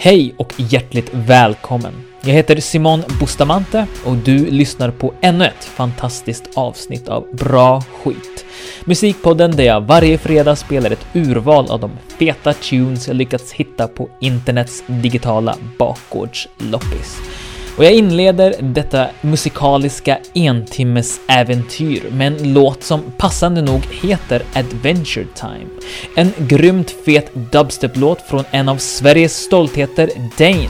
Hej och hjärtligt välkommen! Jag heter Simon Bustamante och du lyssnar på ännu ett fantastiskt avsnitt av Bra skit. Musikpodden där jag varje fredag spelar ett urval av de feta tunes jag lyckats hitta på internets digitala bakgårdsloppis. Och jag inleder detta musikaliska entimmes äventyr med en låt som passande nog heter Adventure Time. En grymt fet dubstep-låt från en av Sveriges stoltheter, Dane,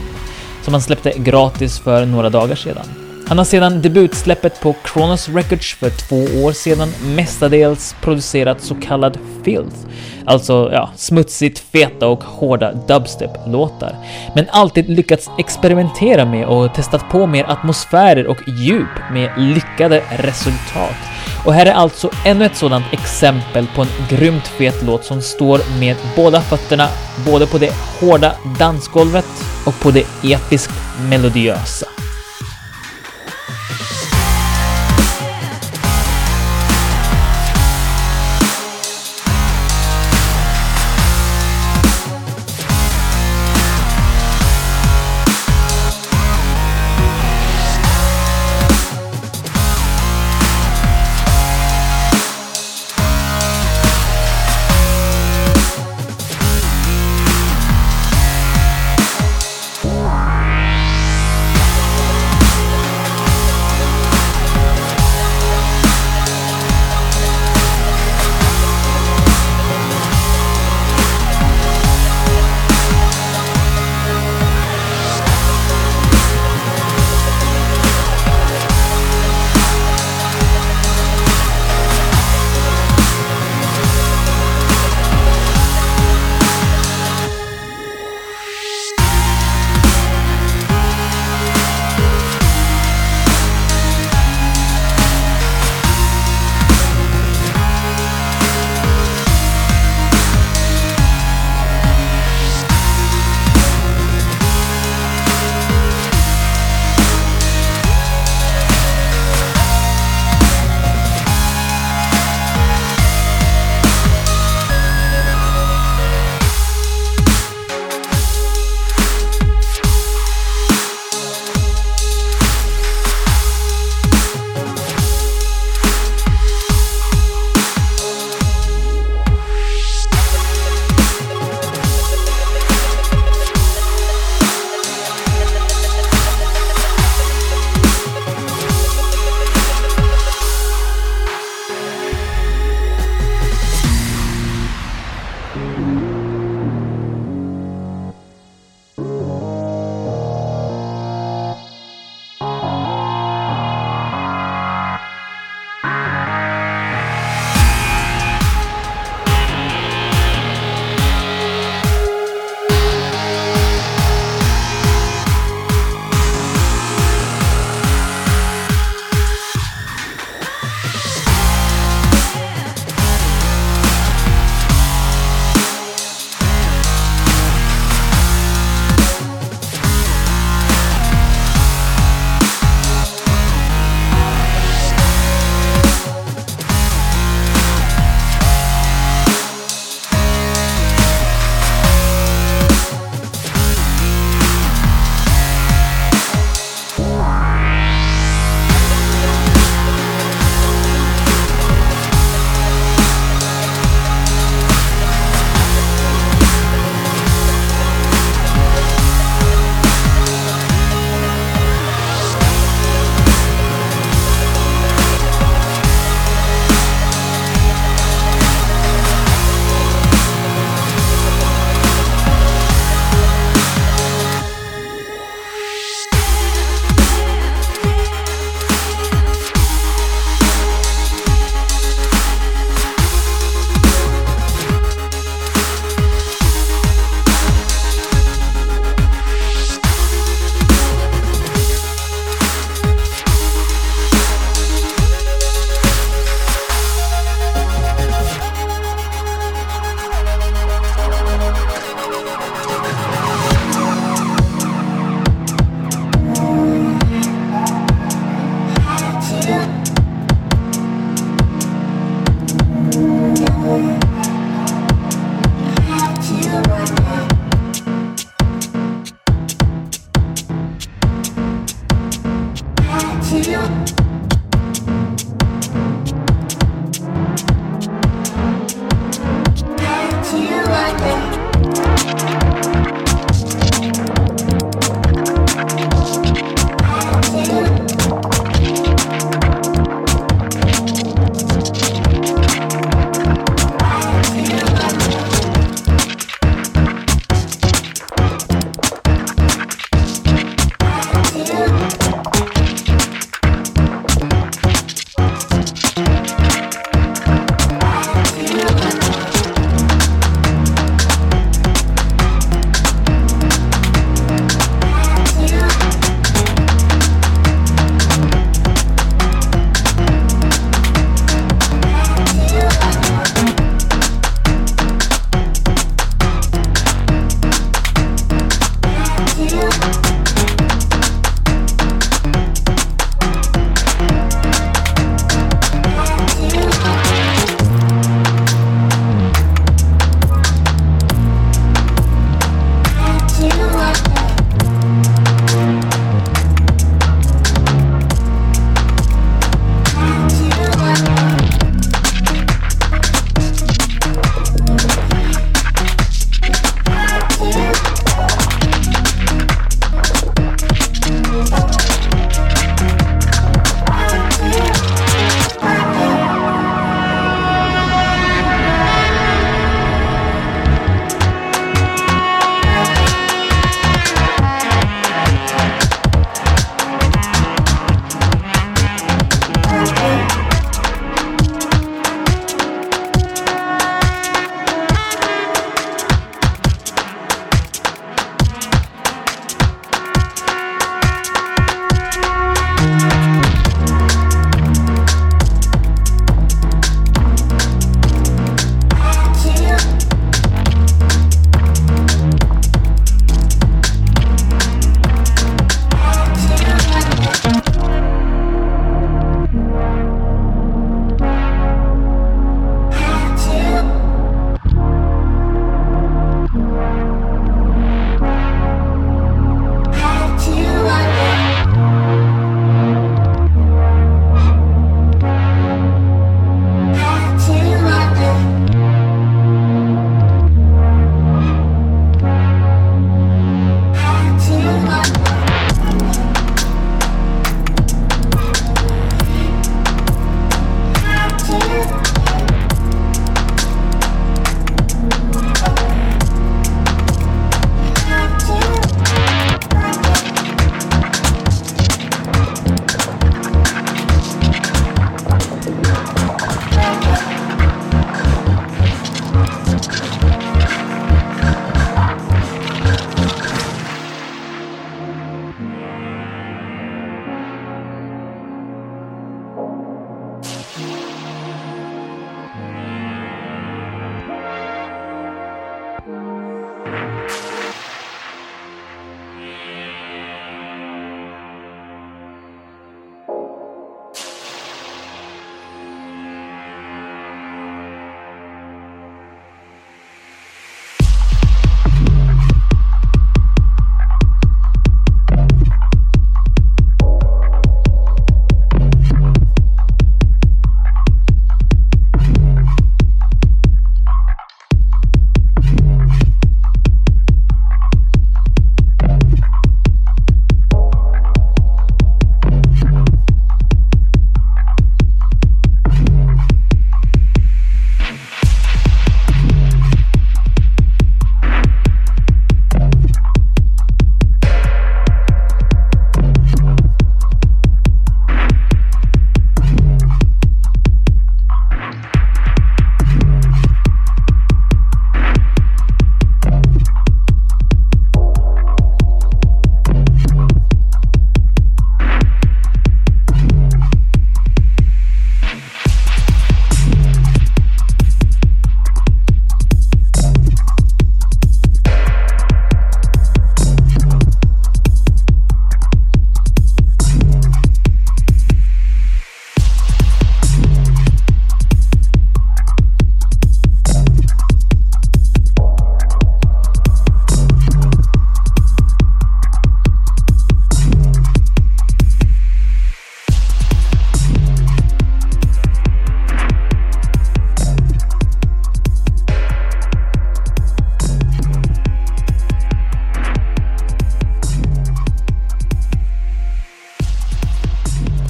som han släppte gratis för några dagar sedan. Han har sedan debutsläppet på Kronos Records för två år sedan mestadels producerat så kallad filth, alltså ja, smutsigt, feta och hårda dubstep-låtar, men alltid lyckats experimentera med och testat på mer atmosfärer och djup med lyckade resultat. Och här är alltså ännu ett sådant exempel på en grymt fet låt som står med båda fötterna både på det hårda dansgolvet och på det episkt melodiösa.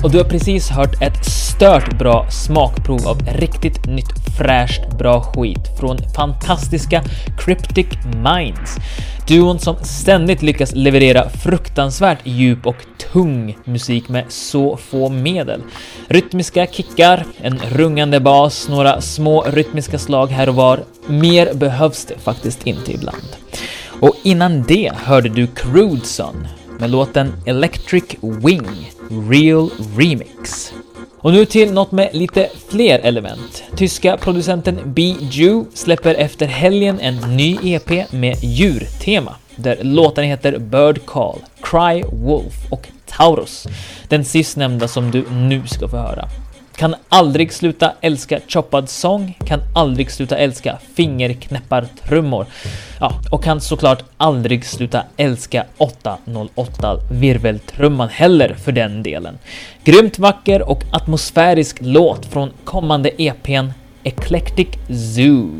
Och du har precis hört ett stört bra smakprov av riktigt nytt fräscht bra skit från fantastiska Cryptic Minds. Duon som ständigt lyckas leverera fruktansvärt djup och tung musik med så få medel. Rytmiska kickar, en rungande bas, några små rytmiska slag här och var. Mer behövs det faktiskt inte ibland. Och innan det hörde du Crudson med låten Electric Wing Real Remix. Och nu till något med lite fler element. Tyska producenten Biju släpper efter helgen en ny EP med djurtema, där låtarna heter Bird Call, Cry Wolf och Taurus. Den sistnämnda som du nu ska få höra. Kan aldrig sluta älska choppad sång, kan aldrig sluta älska fingerknäppartrummor. Ja, och kan såklart aldrig sluta älska 808 virveltrumman heller för den delen. Grymt vacker och atmosfärisk låt från kommande EPn Eclectic Zoo.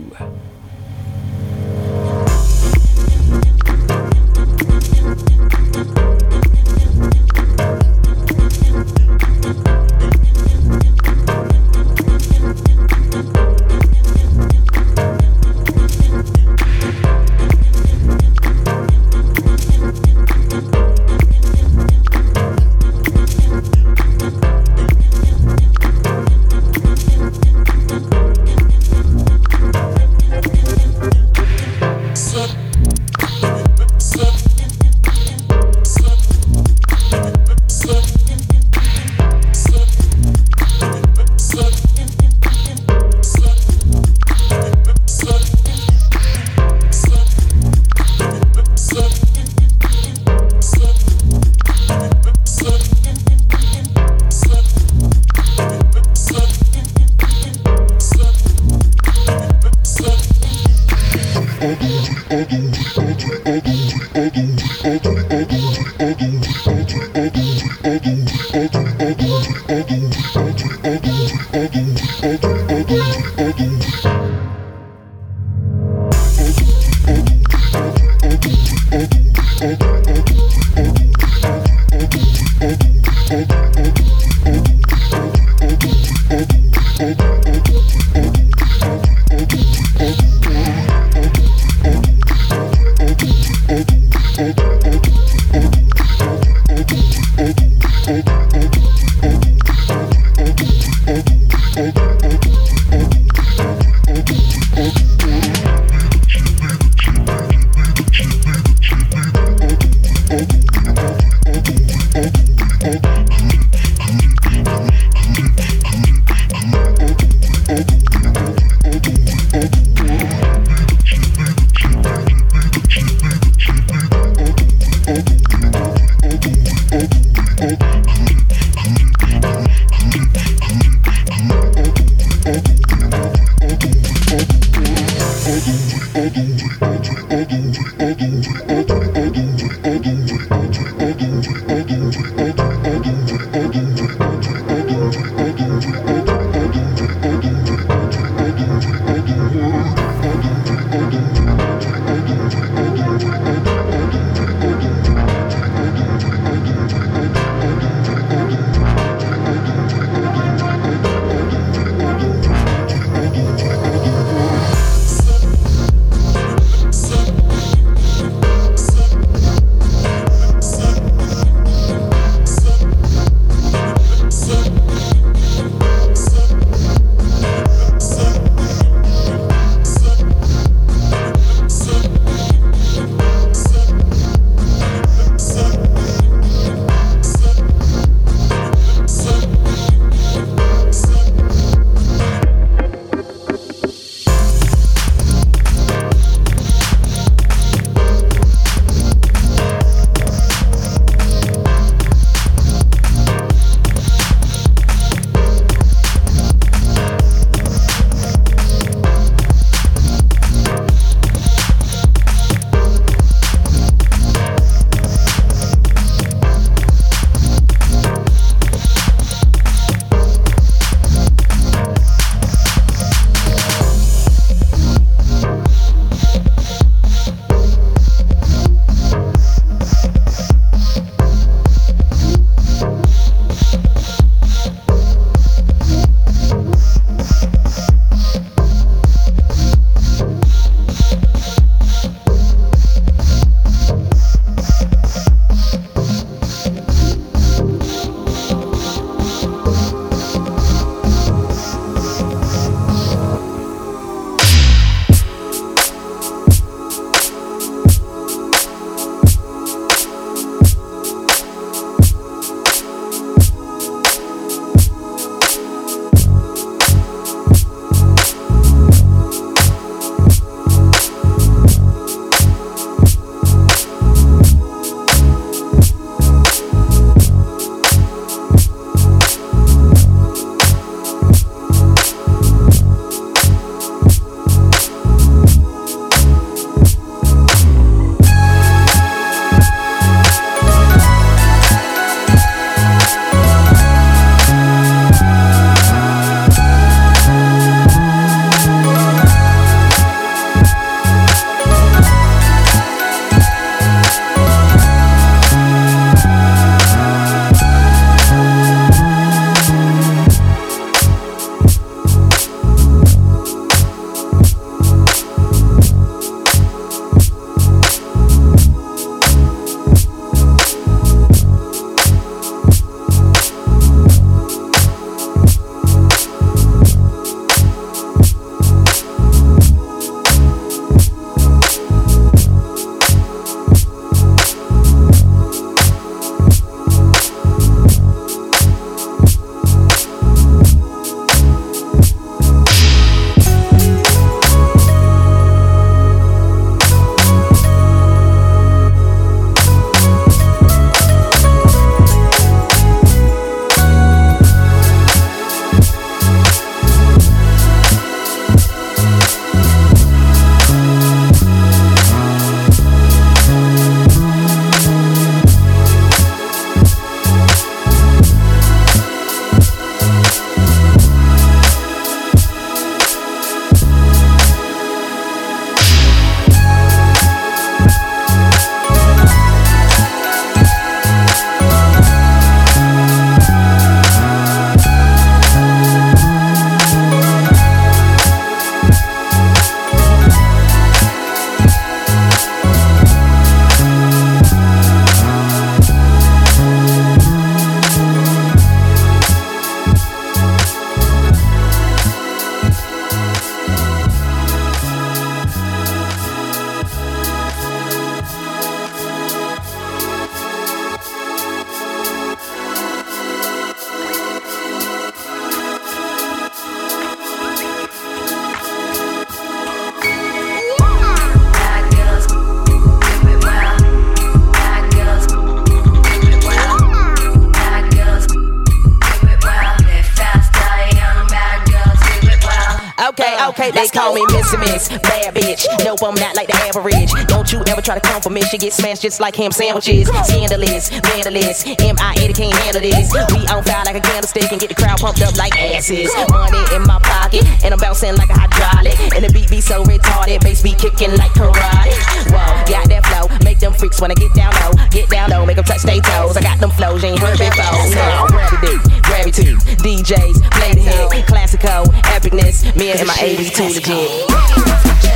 I'm not like the average. Don't you ever try to come for me. She get smashed just like ham sandwiches. Scandalous, vandalous. M.I.A. can't handle this. We on fire like a candlestick and get the crowd pumped up like asses. Money in my pocket, and I'm bouncing like a hydraulic. And the beat be so retarded, bass be kicking like karate. Whoa, got that flow, make them freaks wanna get down low. Get down low, make them touch their toes. I got them flows, you ain't heard before. Gravity, gravity. DJs, play the hit. Classico, epicness. Me and my 80s too legit.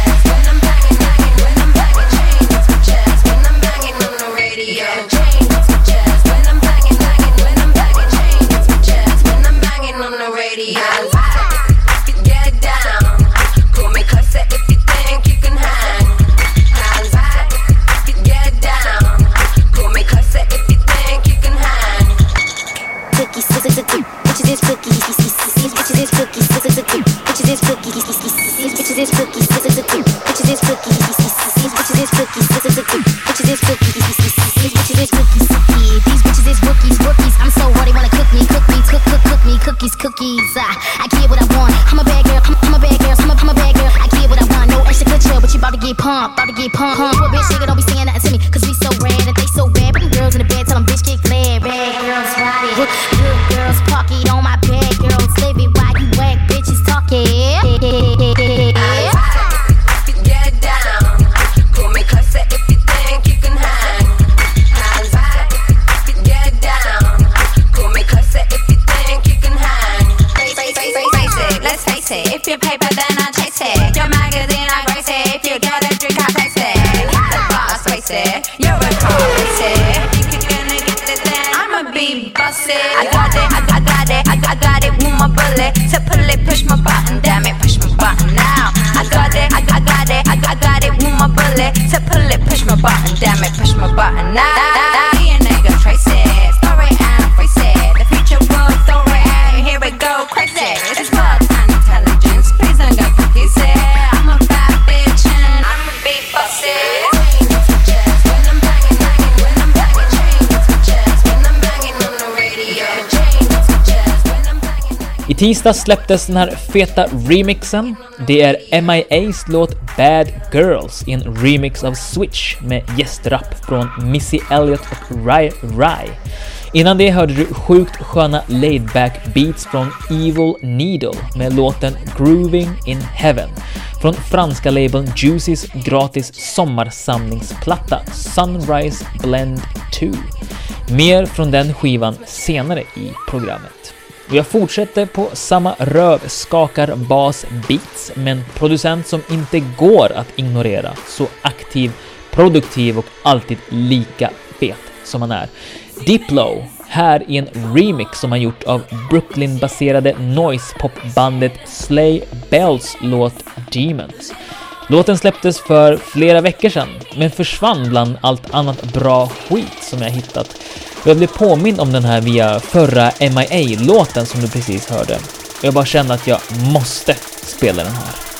stomach, push my button. Nah, nah, nah. Tisdag släpptes den här feta remixen. Det är MIA's låt Bad Girls i en remix av Switch med gästrapp från Missy Elliott och Rai Rai. Innan det hörde du sjukt sköna laidback beats från Evil Needle med låten Grooving in Heaven från franska labeln Juicys gratis sommarsamlingsplatta Sunrise Blend 2. Mer från den skivan senare i programmet. Och jag fortsätter på samma röv skakar bas beats med en producent som inte går att ignorera. Så aktiv, produktiv och alltid lika fet som han är. Diplo, här i en remix som han gjort av Brooklyn-baserade noise-popbandet Slay Bells låt Demons. Låten släpptes för flera veckor sedan, men försvann bland allt annat bra skit som jag hittat. Och jag blev påmind om den här via förra MIA-låten som du precis hörde. Och jag bara kände att jag måste spela den här.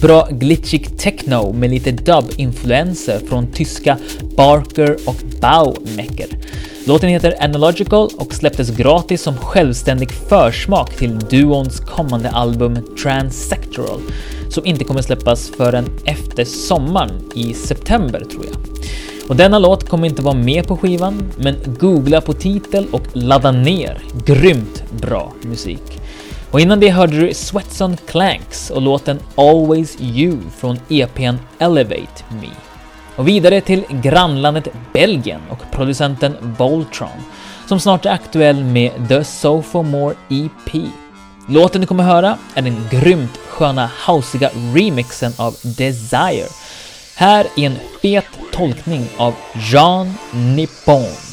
Bra glitchig techno med lite dub-influenser från tyska Barker och Baumecker. Låten heter Analogical och släpptes gratis som självständig försmak till duons kommande album Transsectoral, som inte kommer släppas förrän efter sommaren i september tror jag. Och denna låt kommer inte vara med på skivan, men googla på titel och ladda ner. Grymt bra musik. Och innan det hörde du Sweatson Clanks och låten Always You från EPn Elevate Me. Och vidare till grannlandet Belgien och producenten Voltron, som snart är aktuell med The Sophomore EP. Låten du kommer höra är den grymt sköna hausiga remixen av Desire. Här i en fet tolkning av Jean Nippon.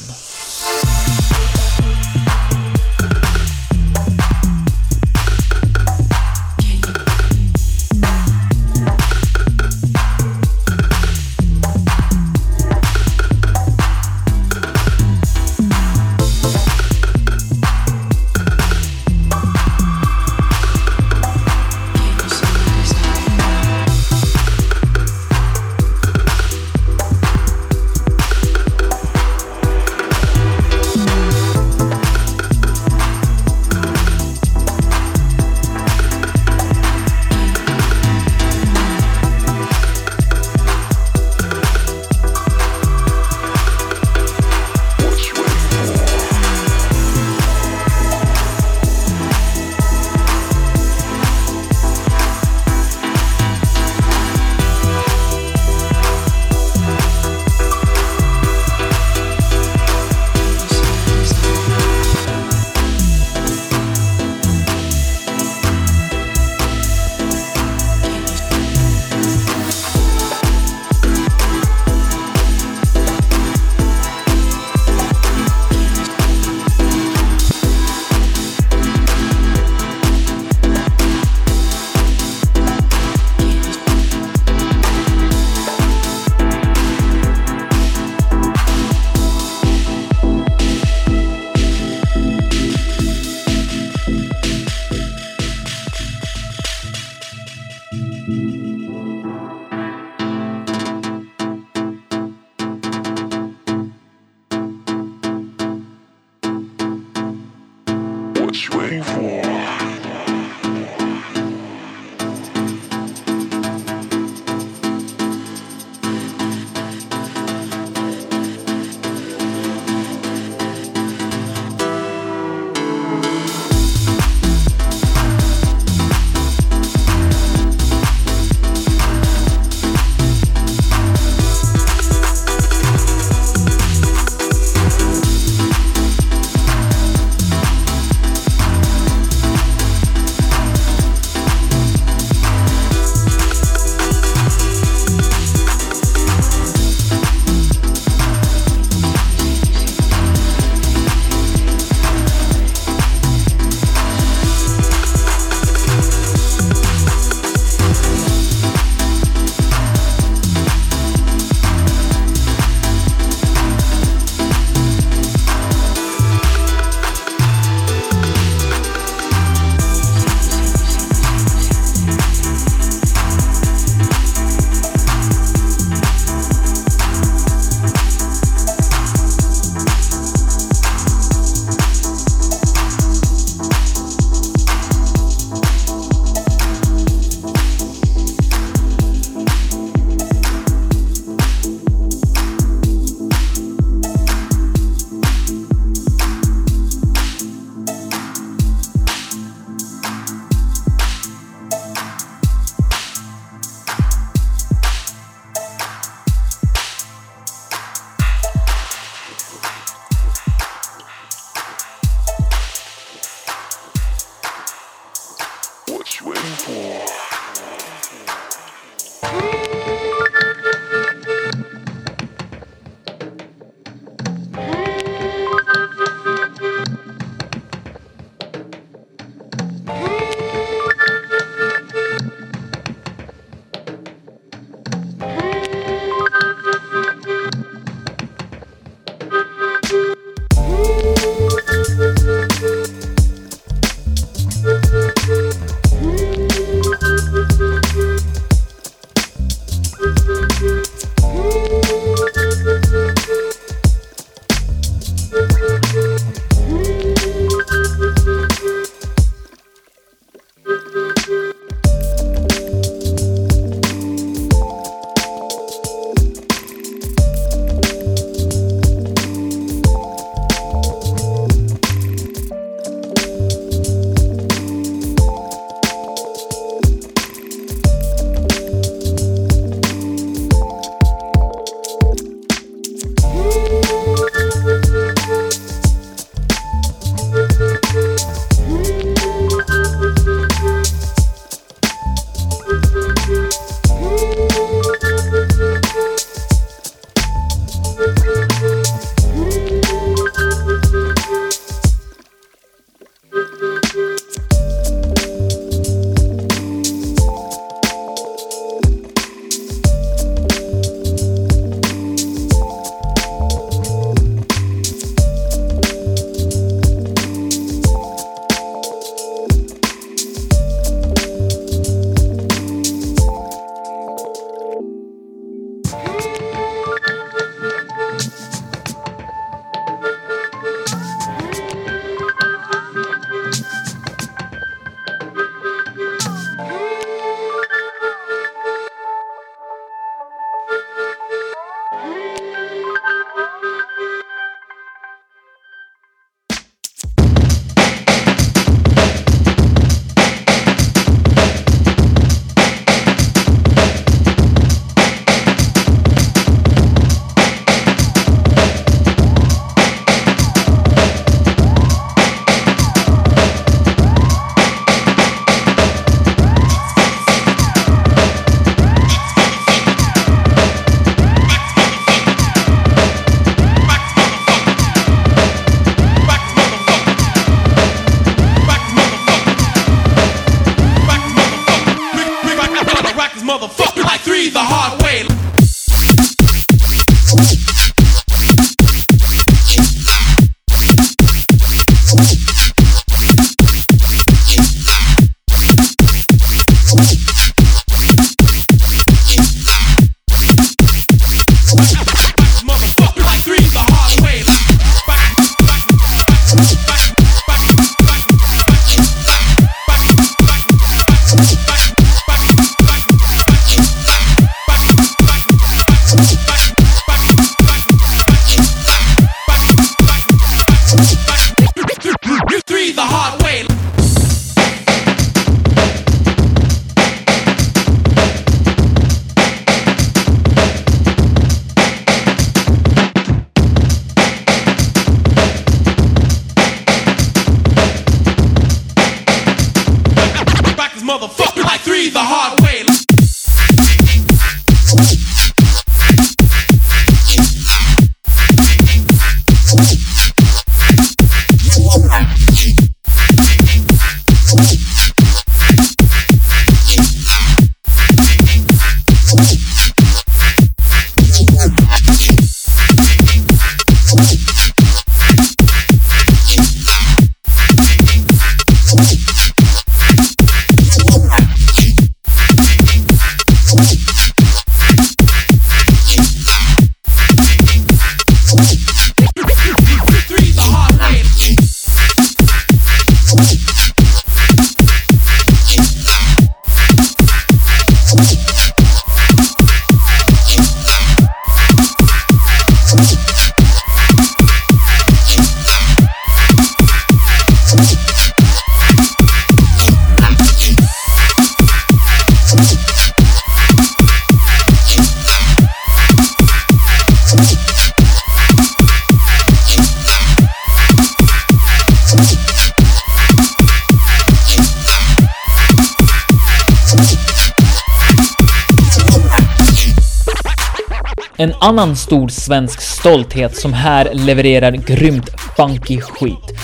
Annan stor svensk stolthet som här levererar grymt funky skit.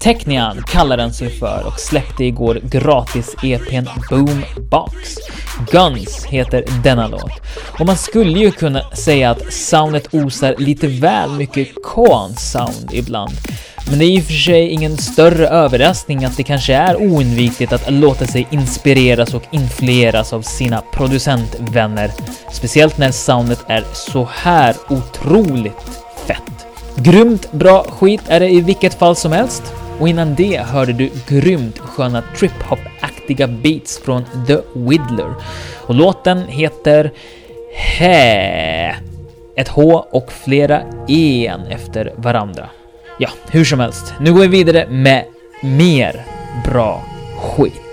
Technian kallar den sig för och släppte igår gratis EPn Boombox. Guns heter denna låt. Och man skulle ju kunna säga att soundet osar lite väl mycket Koans sound ibland. Men det är i och för sig ingen större överraskning att det kanske är oundvikligt att låta sig inspireras och influeras av sina producentvänner. Speciellt när soundet är så här otroligt fett. Grymt bra skit är det i vilket fall som helst. Och innan det hörde du grymt sköna trip-hop-aktiga beats från The Widdler. Och låten heter Hä. Ett H och flera E efter varandra. Ja, hur som helst. Nu går vi vidare med mer bra skit.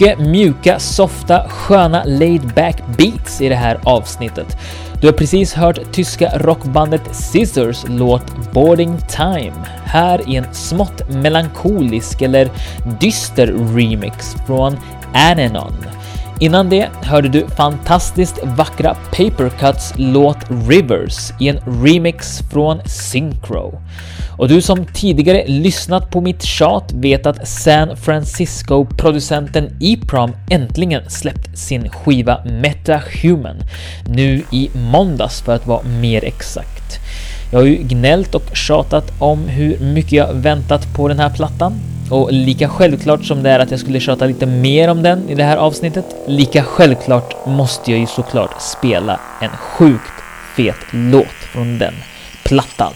Mycket mjuka, softa, sköna laid back beats i det här avsnittet. Du har precis hört tyska rockbandet Scissors låt Boarding Time, här i en smått melankolisk eller dyster remix från Ananon. Innan det hörde du fantastiskt vackra Papercuts låt Rivers i en remix från Synchro. Och du som tidigare lyssnat på mitt tjat vet att San Francisco-producenten EPROM äntligen släppt sin skiva Metahuman nu i måndags för att vara mer exakt. Jag har ju gnällt och tjatat om hur mycket jag väntat på den här plattan och lika självklart som det är att jag skulle tjata lite mer om den i det här avsnittet, lika självklart måste jag ju såklart spela en sjukt fet låt från den plattan.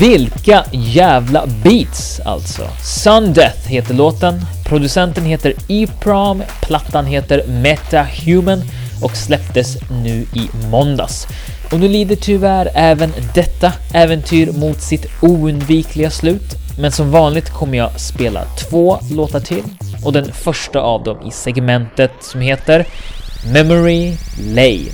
Vilka jävla beats alltså! Sun Death heter låten, producenten heter E-PROM, plattan heter Metahuman och släpptes nu i måndags. Och nu lider tyvärr även detta äventyr mot sitt oundvikliga slut, men som vanligt kommer jag spela två låtar till och den första av dem i segmentet som heter Memory Lane.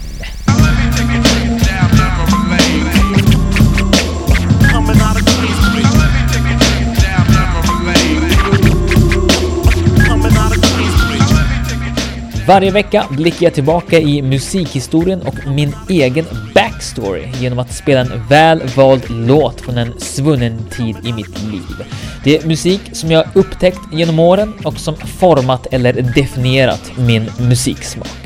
Varje vecka blickar jag tillbaka i musikhistorien och min egen backstory genom att spela en väl vald låt från en svunnen tid i mitt liv. Det är musik som jag upptäckt genom åren och som format eller definierat min musiksmak.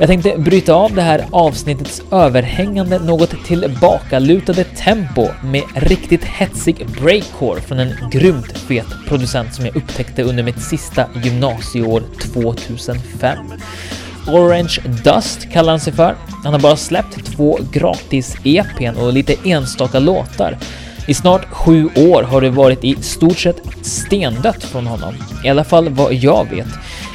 Jag tänkte bryta av det här avsnittets överhängande, något tillbakalutade tempo med riktigt hetsig breakcore från en grymt fet producent som jag upptäckte under mitt sista gymnasieår 2005. Orange Dust kallar han sig för. Han har bara släppt två gratis-EPn och lite enstaka låtar. I snart sju år har det varit i stort sett stendött från honom, i alla fall vad jag vet.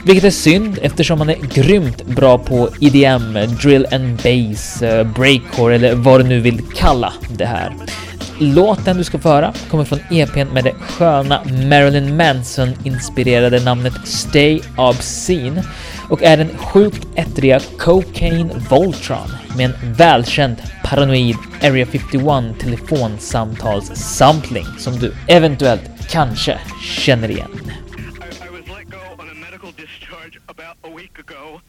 Vilket är synd eftersom han är grymt bra på EDM, drill and bass, eh, breakcore eller vad du nu vill kalla det här. Låten du ska få höra kommer från EPn med det sköna Marilyn Manson-inspirerade namnet Stay Obscene och är den sjukt ettriga Cocaine Voltron med en välkänd paranoid Area 51 telefonsamtals-sampling som du eventuellt kanske känner igen. A week ago.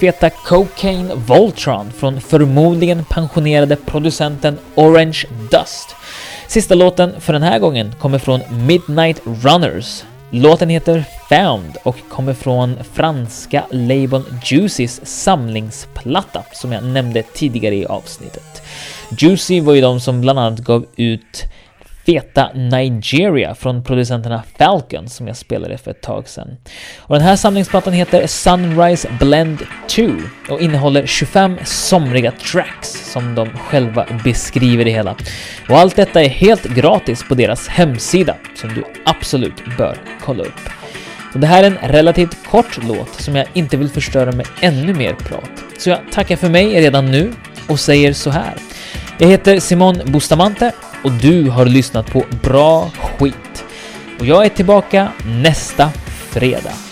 Feta Cocaine Voltron från förmodligen pensionerade producenten Orange Dust. Sista låten för den här gången kommer från Midnight Runners. Låten heter Found och kommer från franska labeln Juicys samlingsplatta som jag nämnde tidigare i avsnittet. Juicy var ju de som bland annat gav ut feta Nigeria från producenterna Falcon som jag spelade för ett tag sedan. Och den här samlingsplattan heter Sunrise Blend 2 och innehåller 25 somriga tracks som de själva beskriver det hela. Och allt detta är helt gratis på deras hemsida som du absolut bör kolla upp. Och det här är en relativt kort låt som jag inte vill förstöra med ännu mer prat. Så jag tackar för mig redan nu och säger så här. Jag heter Simon Bustamante och du har lyssnat på Bra Skit. Och jag är tillbaka nästa fredag.